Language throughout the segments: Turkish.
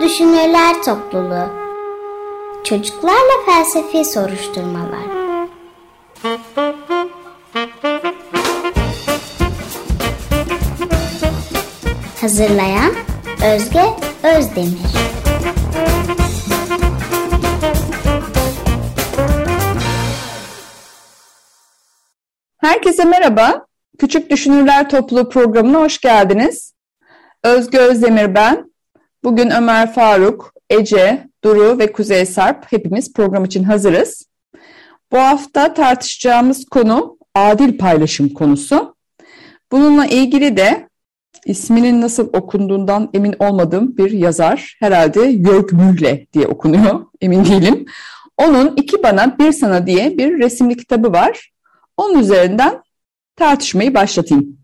Düşünürler Topluluğu Çocuklarla Felsefi Soruşturmalar Hazırlayan Özge Özdemir Herkese merhaba. Küçük Düşünürler Topluluğu programına hoş geldiniz. Özge Özdemir ben. Bugün Ömer Faruk, Ece, Duru ve Kuzey Sarp hepimiz program için hazırız. Bu hafta tartışacağımız konu adil paylaşım konusu. Bununla ilgili de isminin nasıl okunduğundan emin olmadığım bir yazar, herhalde Jörg Mühle diye okunuyor, emin değilim. Onun iki bana bir sana diye bir resimli kitabı var. Onun üzerinden tartışmayı başlatayım.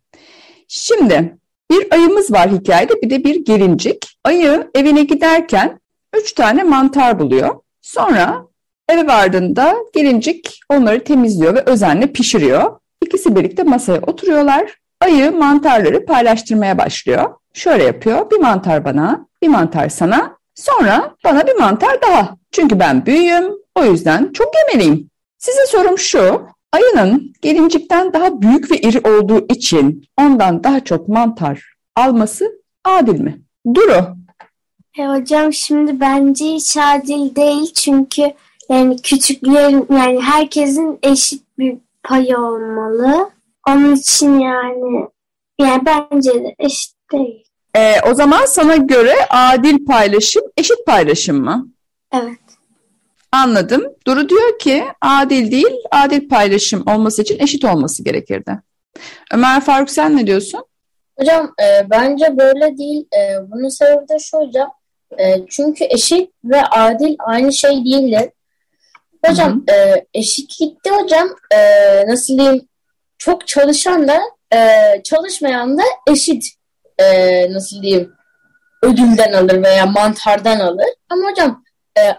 Şimdi bir ayımız var hikayede bir de bir gelincik. Ayı evine giderken üç tane mantar buluyor. Sonra eve vardığında gelincik onları temizliyor ve özenle pişiriyor. İkisi birlikte masaya oturuyorlar. Ayı mantarları paylaştırmaya başlıyor. Şöyle yapıyor. Bir mantar bana, bir mantar sana. Sonra bana bir mantar daha. Çünkü ben büyüğüm. O yüzden çok yemeliyim. Size sorum şu. Ayının gelincikten daha büyük ve iri olduğu için ondan daha çok mantar alması adil mi? Duru. E hocam şimdi bence hiç adil değil çünkü yani küçüklerin yani herkesin eşit bir payı olmalı. Onun için yani yani bence de eşit değil. Ee, o zaman sana göre adil paylaşım eşit paylaşım mı? Evet. Anladım. Duru diyor ki adil değil, adil paylaşım olması için eşit olması gerekirdi. Ömer Faruk sen ne diyorsun? Hocam e, bence böyle değil. E, bunun sebebi de şu hocam. E, çünkü eşit ve adil aynı şey değildir. Hocam e, eşitlikte hocam e, nasıl diyeyim çok çalışan da e, çalışmayan da eşit e, nasıl diyeyim ödülden alır veya mantardan alır. Ama hocam e,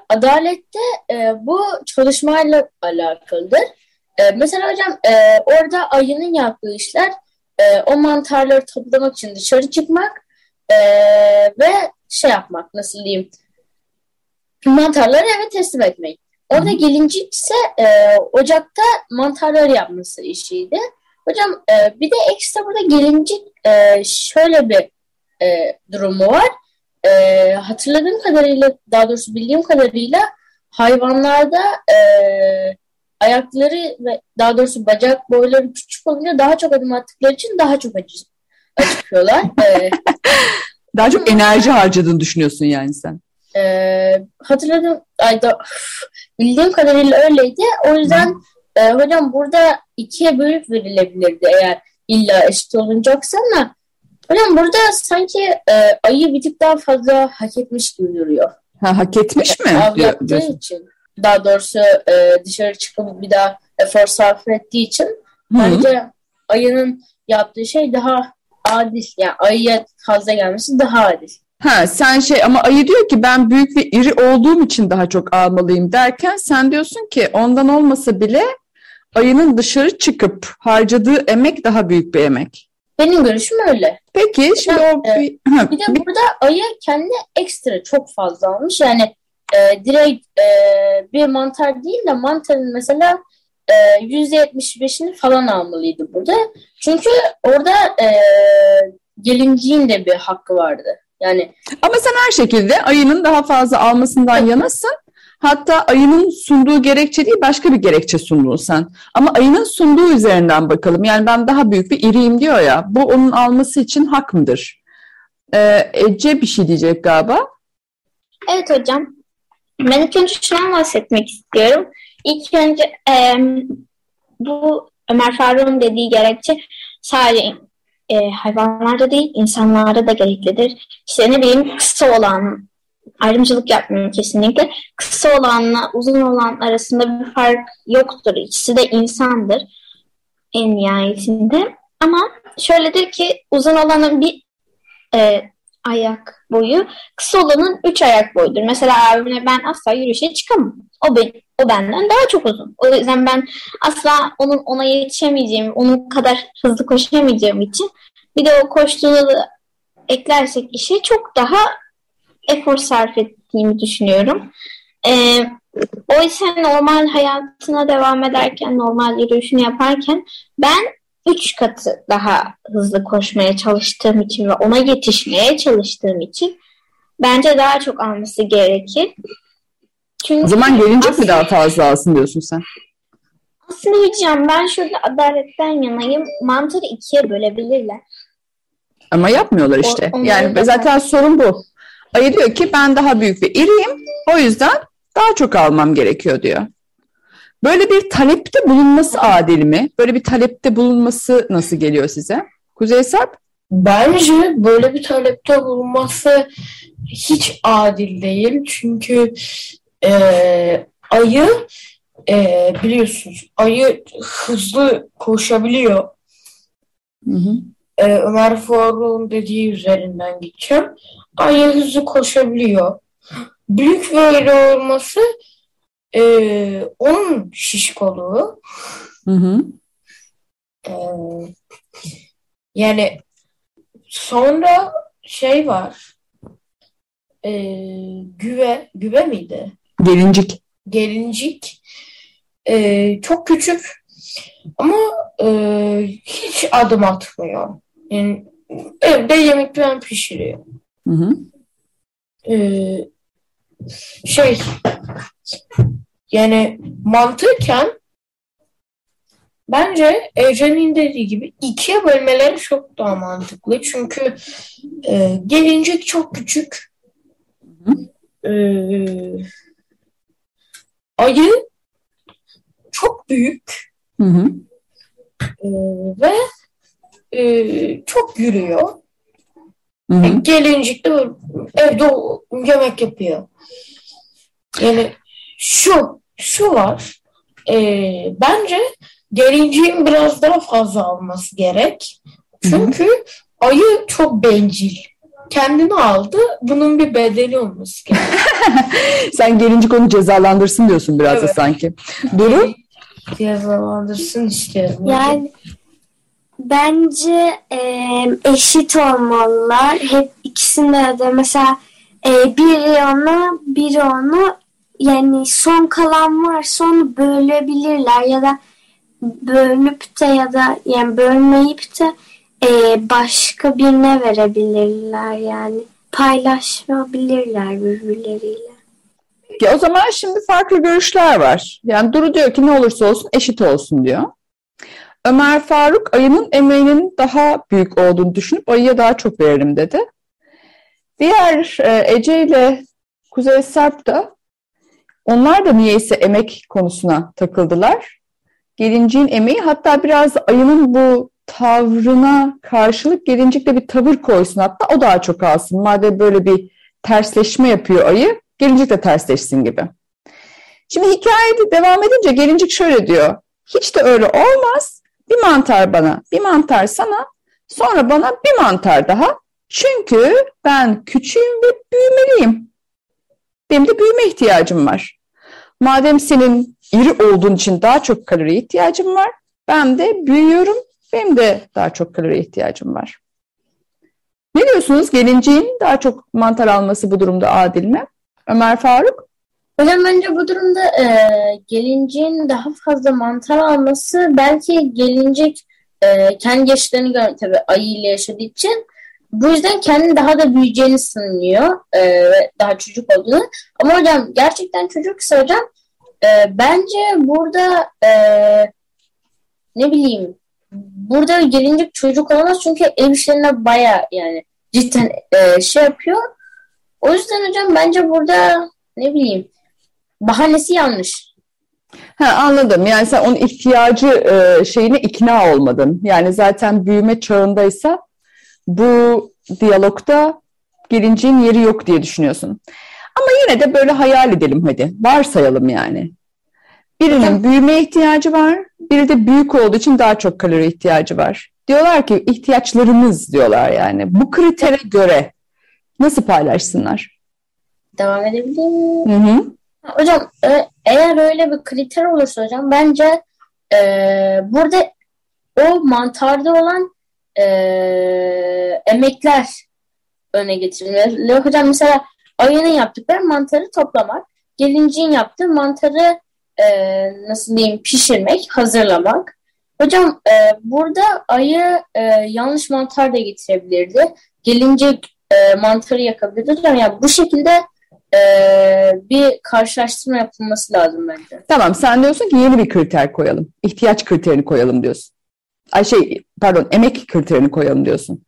adalette e, bu çalışmayla alakalıdır. E, mesela hocam e, orada ayının yaptığı işler e, o mantarları toplamak için dışarı çıkmak ve şey yapmak nasıl diyeyim mantarları eve teslim etmek. Orada gelincik ise e, ocakta mantarları yapması işiydi. Hocam e, bir de ekstra burada gelincik e, şöyle bir e, durumu var. E, hatırladığım kadarıyla daha doğrusu bildiğim kadarıyla hayvanlarda e, ayakları ve daha doğrusu bacak boyları küçük olunca daha çok adım attıkları için daha çok acı, acıkıyorlar. ee, daha çok enerji harcadığını düşünüyorsun yani sen. E, hatırladım. Ay da, bildiğim kadarıyla öyleydi. O yüzden e, hocam burada ikiye bölüp verilebilirdi eğer illa eşit olunacaksa ama hocam burada sanki e, ayı bir tık daha fazla hak etmiş gibi duruyor. Ha, hak etmiş mi? Av yaptığı için daha doğrusu e, dışarı çıkıp bir daha efor sarf ettiği için bence ayının yaptığı şey daha adil. Yani ayıya fazla gelmesi daha adil. Ha sen şey ama ayı diyor ki ben büyük ve iri olduğum için daha çok almalıyım derken sen diyorsun ki ondan olmasa bile ayının dışarı çıkıp harcadığı emek daha büyük bir emek. Benim görüşüm öyle. Peki şimdi bir, o bir, bir de burada ayı kendi ekstra çok fazla almış. Yani e, direkt e, bir mantar değil de mantarın mesela e, %75'ini falan almalıydı burada. Çünkü orada e, gelinciğin de bir hakkı vardı. Yani Ama sen her şekilde ayının daha fazla almasından yanasın. Hatta ayının sunduğu gerekçe değil başka bir gerekçe sundun sen. Ama ayının sunduğu üzerinden bakalım. Yani ben daha büyük bir iriyim diyor ya. Bu onun alması için hak mıdır? Ee, Ece bir şey diyecek galiba. Evet hocam. Ben ilk önce şundan bahsetmek istiyorum. İlk önce e, bu Ömer Faruk'un dediği gerekçe sadece e, hayvanlarda değil insanlarda da gereklidir. İşte ne bileyim kısa olan ayrımcılık yapmıyorum kesinlikle. Kısa olanla uzun olan arasında bir fark yoktur. İkisi de insandır en nihayetinde. Ama şöyledir ki uzun olanın bir e, ayak boyu, kısa olanın üç ayak boyudur. Mesela abimle ben asla yürüyüşe çıkamam. O, ben, o benden daha çok uzun. O yüzden ben asla onun ona yetişemeyeceğim, onun kadar hızlı koşamayacağım için bir de o koştuğunu eklersek işe çok daha efor sarf ettiğimi düşünüyorum. Ee, oysa normal hayatına devam ederken, normal yürüyüşünü yaparken ben üç katı daha hızlı koşmaya çalıştığım için ve ona yetişmeye çalıştığım için bence daha çok alması gerekir. Çünkü o zaman gelince mi daha fazla alsın diyorsun sen? Aslında hocam ben şurada adaletten yanayım. Mantarı ikiye bölebilirler. Ama yapmıyorlar işte. O, yani zaten sorun bu. Ayı diyor ki ben daha büyük ve iriyim. O yüzden daha çok almam gerekiyor diyor. Böyle bir talepte bulunması adil mi? Böyle bir talepte bulunması nasıl geliyor size? Kuzey Sarp? Bence böyle bir talepte bulunması hiç adil değil. Çünkü e, ayı e, biliyorsunuz ayı hızlı koşabiliyor. Hı hı. E, Ömer Faruk'un dediği üzerinden gideceğim. Ayı hızlı koşabiliyor. Büyük böyle olması e, onun şişkoluğu. Hı hı. E, yani sonra şey var. E, güve, güve miydi? Gelincik. Gelincik. E, çok küçük ama e, hiç adım atmıyor. Yani evde yemek falan pişiriyor. Hı hı. E, şey yani mantıken bence Ece'nin dediği gibi ikiye bölmeleri çok daha mantıklı. Çünkü e, gelincik çok küçük. E, ayı çok büyük. Hı hı. E, ve e, çok yürüyor. Hı hı. E, gelincik de evde yemek yapıyor. Yani şu, şu var. E, bence gelinciğin biraz daha fazla alması gerek. Çünkü Hı-hı. ayı çok bencil. Kendini aldı. Bunun bir bedeli olması gerek. Sen gelincik onu cezalandırsın diyorsun biraz evet. da sanki. Duru? Cezalandırsın istiyorum. Yani bence e, eşit olmalılar. Hep ikisinde de mesela e, biri onu, biri onu yani son kalan varsa onu bölebilirler ya da bölüp de ya da yani bölmeyip de e, başka birine verebilirler yani paylaşabilirler birbirleriyle. Peki o zaman şimdi farklı görüşler var. Yani Duru diyor ki ne olursa olsun eşit olsun diyor. Ömer Faruk ayının emeğinin daha büyük olduğunu düşünüp ayıya daha çok veririm dedi. Diğer e, Ece ile Kuzey Sarp da onlar da niyeyse emek konusuna takıldılar. Gelinciğin emeği hatta biraz ayının bu tavrına karşılık gelincik de bir tavır koysun hatta o daha çok alsın. Madem böyle bir tersleşme yapıyor ayı gelincik de tersleşsin gibi. Şimdi hikaye devam edince gelincik şöyle diyor. Hiç de öyle olmaz. Bir mantar bana, bir mantar sana, sonra bana bir mantar daha. Çünkü ben küçüğüm ve büyümeliyim. Benim de büyüme ihtiyacım var. Madem senin iri olduğun için daha çok kaloriye ihtiyacım var, ben de büyüyorum, benim de daha çok kaloriye ihtiyacım var. Ne diyorsunuz? Gelinciğin daha çok mantar alması bu durumda adil mi? Ömer Faruk? Hocam bence bu durumda e, gelinciğin daha fazla mantar alması belki gelincik e, kendi yaşlarını göre tabii ayı ile yaşadığı için bu yüzden kendini daha da büyüyeceğini sanıyor e, daha çocuk olduğunu. Ama hocam gerçekten çocuksa hocam e, bence burada e, ne bileyim burada gelincik çocuk olmaz çünkü ev işlerine baya yani cidden e, şey yapıyor. O yüzden hocam bence burada ne bileyim bahanesi yanlış. Ha, anladım. Yani sen onun ihtiyacı e, şeyine ikna olmadın. Yani zaten büyüme çağındaysa bu diyalogda gelinciğin yeri yok diye düşünüyorsun. Ama yine de böyle hayal edelim hadi. Varsayalım yani. Birinin büyüme ihtiyacı var, biri de büyük olduğu için daha çok kalori ihtiyacı var. Diyorlar ki ihtiyaçlarımız diyorlar yani. Bu kritere göre nasıl paylaşsınlar? Devam edebilir miyim? Hı hı. Hocam e, eğer öyle bir kriter olursa hocam bence e, burada o mantarda olan e, emekler öne getirilmeli. Hocam mesela ayının yaptıkları mantarı toplamak. Gelincin yaptığı mantarı e, nasıl diyeyim pişirmek, hazırlamak. Hocam e, burada ayı e, yanlış mantar da getirebilirdi. Gelincik e, mantarı yakabilirdi. Hocam yani bu şekilde e, bir karşılaştırma yapılması lazım bence. Tamam sen diyorsun ki yeni bir kriter koyalım. İhtiyaç kriterini koyalım diyorsun. Ay şey pardon emek kriterini koyalım diyorsun.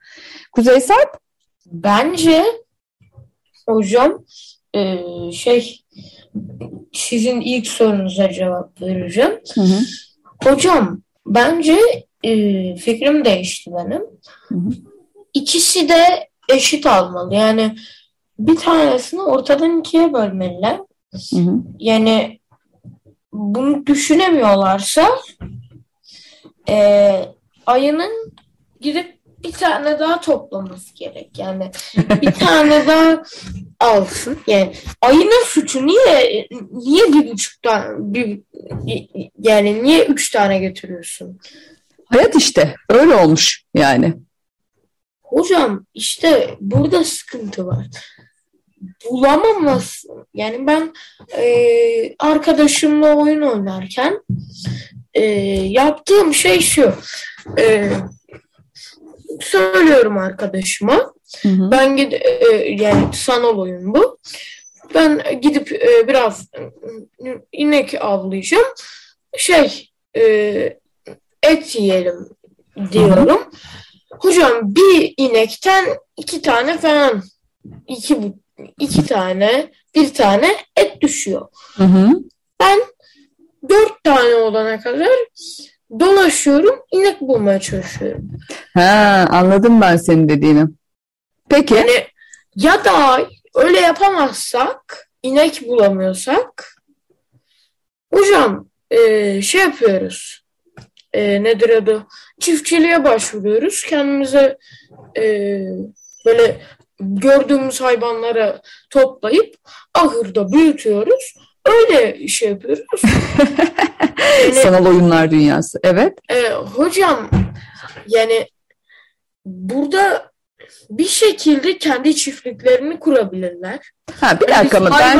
Kuzey Sarp? Bence hocam e, şey sizin ilk sorunuza cevap vereceğim. Hı hı. Hocam bence e, fikrim değişti benim. Hı hı. İkisi de eşit almalı. Yani bir tanesini ortadan ikiye bölmeliler. Hı hı. Yani bunu düşünemiyorlarsa e, ayının gidip bir tane daha toplaması gerek. Yani bir tane daha alsın. Yani ayının suçu niye niye bir buçuk tane bir, yani niye üç tane getiriyorsun? Hayat işte öyle olmuş yani. Hocam işte burada sıkıntı var. Bulamaması. Yani ben e, arkadaşımla oyun oynarken e, yaptığım şey şu. E, söylüyorum arkadaşıma. Hı hı. Ben gid e, yani sanal oyun bu. Ben gidip e, biraz e, inek avlayacağım. Şey e, et yiyelim diyorum. Hocam bir inekten iki tane falan iki iki tane bir tane et düşüyor. Hı hı. Ben dört tane olana kadar dolaşıyorum, inek bulmaya çalışıyorum. Ha, anladım ben senin dediğini. Peki. Yani ya da öyle yapamazsak, inek bulamıyorsak, hocam e, şey yapıyoruz. E, nedir adı? Çiftçiliğe başvuruyoruz. Kendimize e, böyle gördüğümüz hayvanlara toplayıp ahırda büyütüyoruz. Öyle şey yapıyoruz. Yani- Sanal oyunlar dünyası. Evet. E, hocam yani burada bir şekilde kendi çiftliklerini kurabilirler. Ha, bir dakika ama ben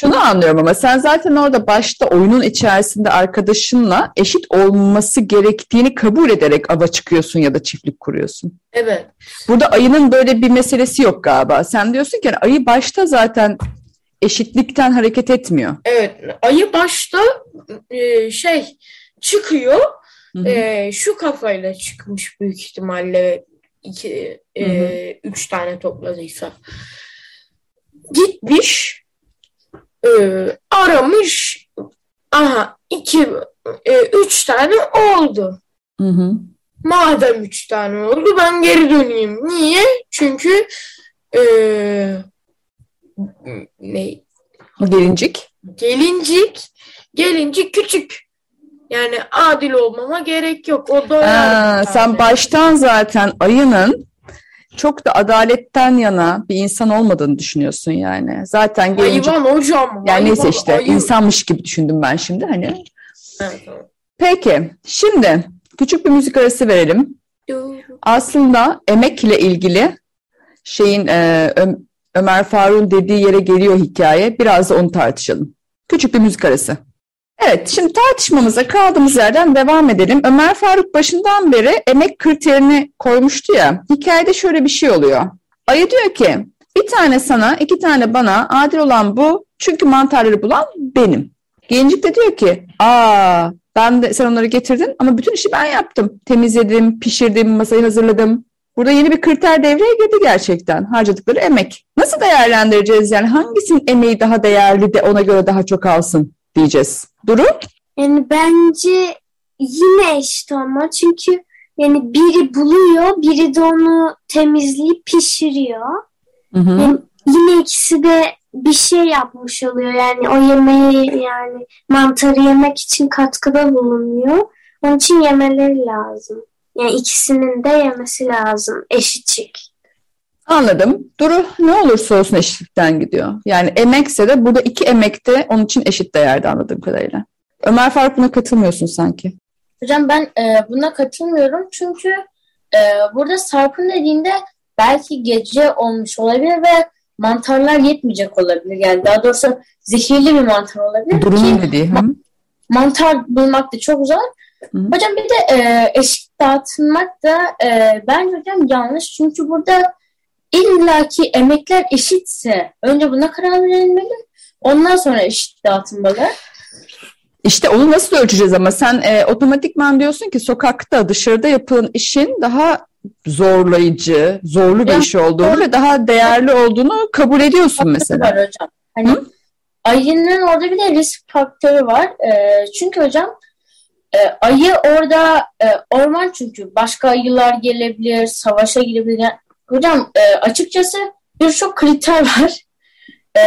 şunu anlıyorum ama sen zaten orada başta oyunun içerisinde arkadaşınla eşit olması gerektiğini kabul ederek ava çıkıyorsun ya da çiftlik kuruyorsun. Evet. Burada ayının böyle bir meselesi yok galiba. Sen diyorsun ki yani ayı başta zaten eşitlikten hareket etmiyor. Evet. Ayı başta e, şey çıkıyor. Hı hı. e, şu kafayla çıkmış büyük ihtimalle iki, e, Hı hı. üç tane topladıysa. Gitmiş e, aramış aha iki e, üç tane oldu. Hı hı. Madem üç tane oldu ben geri döneyim. Niye? Çünkü eee ne? Gelincik. Gelincik gelincik küçük. Yani adil olmama gerek yok. O Aa, sen baştan zaten ayının çok da adaletten yana bir insan olmadığını düşünüyorsun yani. Zaten gelincik hayvan hocam. yani hayvan, neyse işte ayı. insanmış gibi düşündüm ben şimdi hani. Evet. Peki şimdi küçük bir müzik arası verelim. Aslında emek ile ilgili şeyin e, Ömer Faruk'un dediği yere geliyor hikaye. Biraz da onu tartışalım. Küçük bir müzik arası. Evet, şimdi tartışmamıza kaldığımız yerden devam edelim. Ömer Faruk başından beri emek kriterini koymuştu ya. Hikayede şöyle bir şey oluyor. Ayı diyor ki, bir tane sana, iki tane bana, adil olan bu. Çünkü mantarları bulan benim. Gencik de diyor ki, aa ben de sen onları getirdin ama bütün işi ben yaptım. Temizledim, pişirdim, masayı hazırladım. Burada yeni bir kriter devreye girdi gerçekten. Harcadıkları emek. Nasıl değerlendireceğiz yani? Hangisinin emeği daha değerli de ona göre daha çok alsın diyeceğiz. Duru? Yani bence yine eşit olma. Çünkü yani biri buluyor, biri de onu temizleyip pişiriyor. Hı hı. Yani yine ikisi de bir şey yapmış oluyor. Yani o yemeği yani mantarı yemek için katkıda bulunuyor. Onun için yemeleri lazım. Yani ikisinin de yemesi lazım eşitçik. Anladım. Duru ne olursa olsun eşitlikten gidiyor. Yani emekse de burada iki emek de onun için eşit değerde anladığım kadarıyla. Ömer Faruk buna katılmıyorsun sanki. Hocam ben e, buna katılmıyorum çünkü e, burada Sarp'ın dediğinde belki gece olmuş olabilir ve mantarlar yetmeyecek olabilir. Yani daha doğrusu zehirli bir mantar olabilir. Durumun dediği. Hı? mantar bulmak da çok zor. Hı. Hocam bir de e, eşit dağıtılmak da e, bence hocam yanlış. Çünkü burada illaki emekler eşitse önce buna karar verilmeli. Ondan sonra eşit dağıtılmalı. İşte onu nasıl ölçeceğiz ama sen e, otomatikman diyorsun ki sokakta dışarıda yapılan işin daha zorlayıcı, zorlu bir Ya, iş olduğunu doğru. ve daha değerli olduğunu kabul ediyorsun mesela. Var hocam. Hani Hı? ayının orada bir de risk faktörü var. E, çünkü hocam e, ayı orada e, orman çünkü başka ayılar gelebilir, savaşa girebilir. Yani, hocam e, açıkçası birçok kriter var. E,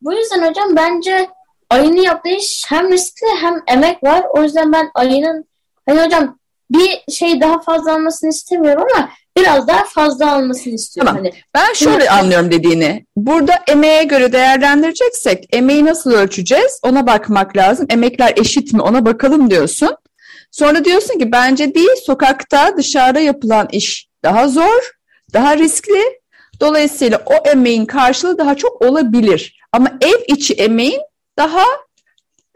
bu yüzden hocam bence ayının yaptığı iş hem riskli hem emek var. O yüzden ben ayının hani hocam bir şey daha fazla almasını istemiyorum ama biraz daha fazla almasını istiyorum. Tamam. Hani Ben şöyle anlıyorum dediğini. Burada emeğe göre değerlendireceksek emeği nasıl ölçeceğiz? Ona bakmak lazım. Emekler eşit mi? Ona bakalım diyorsun. Sonra diyorsun ki bence değil sokakta dışarıda yapılan iş daha zor, daha riskli. Dolayısıyla o emeğin karşılığı daha çok olabilir. Ama ev içi emeğin daha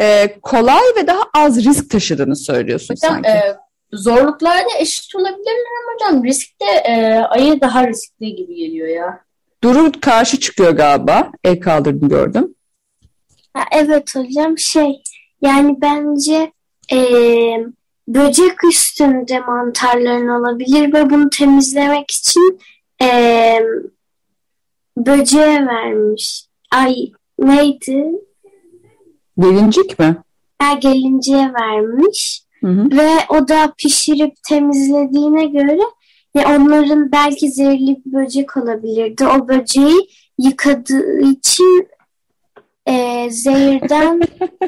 e, kolay ve daha az risk taşıdığını söylüyorsun Hocam sanki. e, zorluklarda eşit olabilirler ama hocam riskte e, ayı daha riskli gibi geliyor ya. Duru karşı çıkıyor galiba. El kaldırdım gördüm. Ha, evet hocam şey yani bence eee, böcek üstünde mantarların olabilir ve bunu temizlemek için eee böceğe vermiş. Ay neydi? Gelincik mi? Ha, gelinceye vermiş Hı hı. ve o da pişirip temizlediğine göre ve onların belki zehirli bir böcek olabilirdi. O böceği yıkadığı için eee, zehirden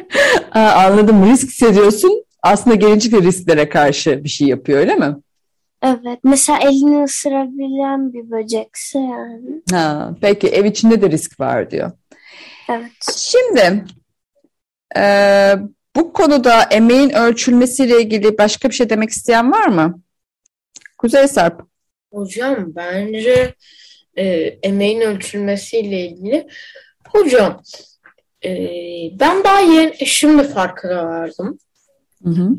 Aa, anladım. Risk hissediyorsun. Aslında de risklere karşı bir şey yapıyor öyle mi? Evet. Mesela elini ısırabilen bir böcekse yani. Ha, peki ev içinde de risk var diyor. Evet. Şimdi e, bu konuda emeğin ölçülmesiyle ilgili başka bir şey demek isteyen var mı? Kuzey Sarp. Hocam bence e, emeğin ölçülmesiyle ilgili. Hocam e, ben daha yeni şimdi farkına vardım. Hı hı.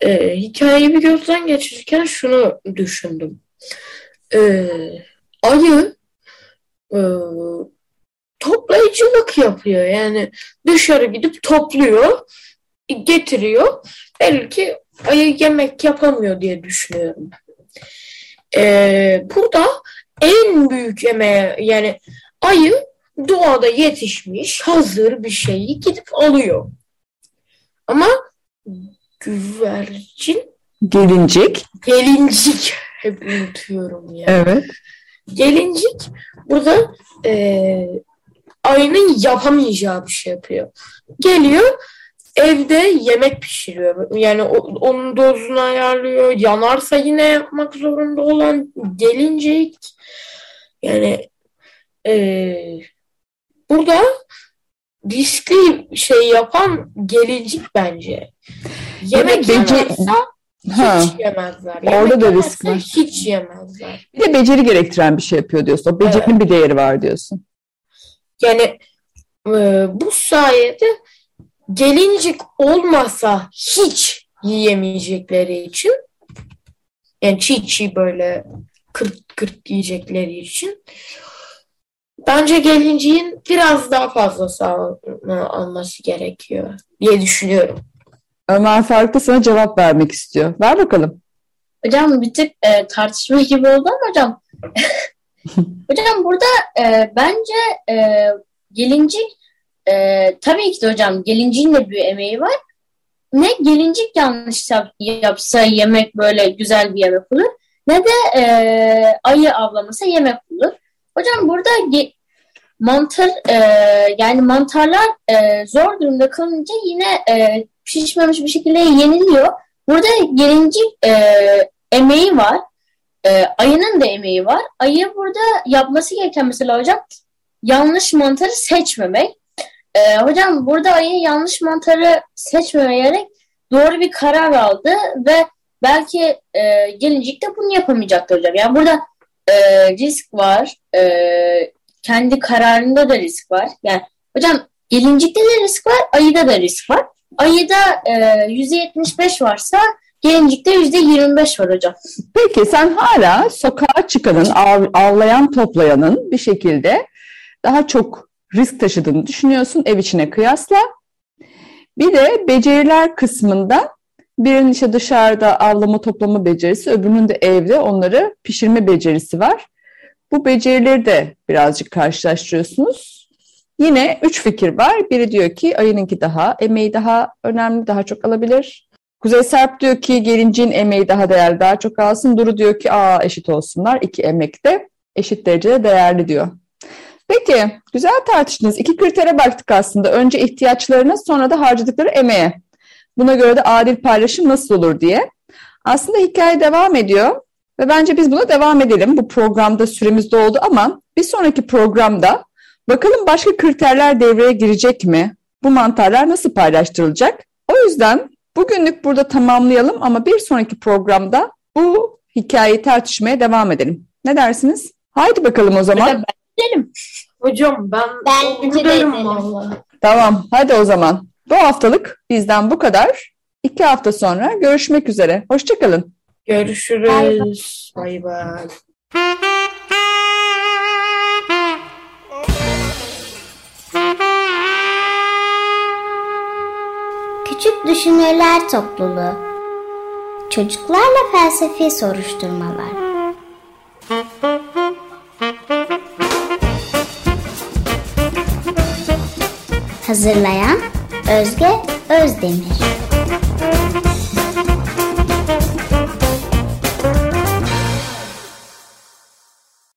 E, hikayeyi bir gözden geçirirken şunu düşündüm. E, ayı e, toplayıcılık yapıyor. Yani dışarı gidip topluyor, getiriyor. Belki ayı yemek yapamıyor diye düşünüyorum. E, burada en büyük emeğe yani ayı doğada yetişmiş hazır bir şeyi gidip alıyor. Ama güvercin Gelincik. Gelincik. Hep unutuyorum ya. Evet. Gelincik burada e, ayının yapamayacağı bir şey yapıyor. Geliyor evde yemek pişiriyor. Yani onun dozunu ayarlıyor. Yanarsa yine yapmak zorunda olan gelincik. Yani e, burada riskli şey yapan gelincik bence. Yemek bece- yemezse Ha. hiç yemezler. Orada Yemek da risk var. Hiç yemezler. Bir de beceri gerektiren bir şey yapıyor diyorsun. O becerinin bir değeri var diyorsun. Yani e, bu sayede gelincik olmasa hiç yiyemeyecekleri için yani çiğ çiğ böyle kırt kırt yiyecekleri için bence gelinciğin biraz daha fazlası al- alması gerekiyor diye düşünüyorum. Ömer Faruk da sana cevap vermek istiyor. Ver bakalım. Hocam bir tık e, tartışma gibi oldu ama hocam hocam burada e, bence e, gelincik e, tabii ki de hocam gelinciğin de bir emeği var. Ne gelincik yanlış yap- yapsa yemek böyle güzel bir yemek olur ne de e, ayı avlamasa yemek olur. Hocam burada mantar e, yani mantarlar e, zor durumda kalınca yine e, pişmemiş bir şekilde yeniliyor. Burada gelincik e, emeği var. E, ayının da emeği var. Ayı burada yapması gereken mesela hocam yanlış mantarı seçmemek. E, hocam burada ayı yanlış mantarı seçmeyerek doğru bir karar aldı ve belki e, gelincik de bunu yapamayacaktı hocam. Yani burada e, risk var. E, kendi kararında da risk var. Yani hocam gelincikte de risk var, ayıda da risk var. Ayıda e, %75 varsa gelincikte %25 var hocam. Peki sen hala sokağa çıkanın, av, avlayan toplayanın bir şekilde daha çok risk taşıdığını düşünüyorsun ev içine kıyasla. Bir de beceriler kısmında birinin işte dışarıda avlama toplama becerisi, öbürünün de evde onları pişirme becerisi var. Bu becerileri de birazcık karşılaştırıyorsunuz. Yine üç fikir var. Biri diyor ki ayınınki daha, emeği daha önemli, daha çok alabilir. Kuzey Serp diyor ki gelincin emeği daha değerli, daha çok alsın. Duru diyor ki aa eşit olsunlar. İki emek de eşit derecede değerli diyor. Peki, güzel tartıştınız. İki kritere baktık aslında. Önce ihtiyaçlarına, sonra da harcadıkları emeğe. Buna göre de adil paylaşım nasıl olur diye. Aslında hikaye devam ediyor ve bence biz buna devam edelim. Bu programda süremiz doldu ama bir sonraki programda bakalım başka kriterler devreye girecek mi? Bu mantarlar nasıl paylaştırılacak? O yüzden bugünlük burada tamamlayalım ama bir sonraki programda bu hikayeyi tartışmaya devam edelim. Ne dersiniz? Haydi bakalım o zaman. Gidelim. Hocam ben Bence de. Tamam, hadi o zaman. Bu haftalık bizden bu kadar. İki hafta sonra görüşmek üzere. Hoşçakalın. Görüşürüz. Bay bay. Küçük Düşünürler Topluluğu Çocuklarla Felsefi Soruşturmalar Hazırlayan Özge Özdemir.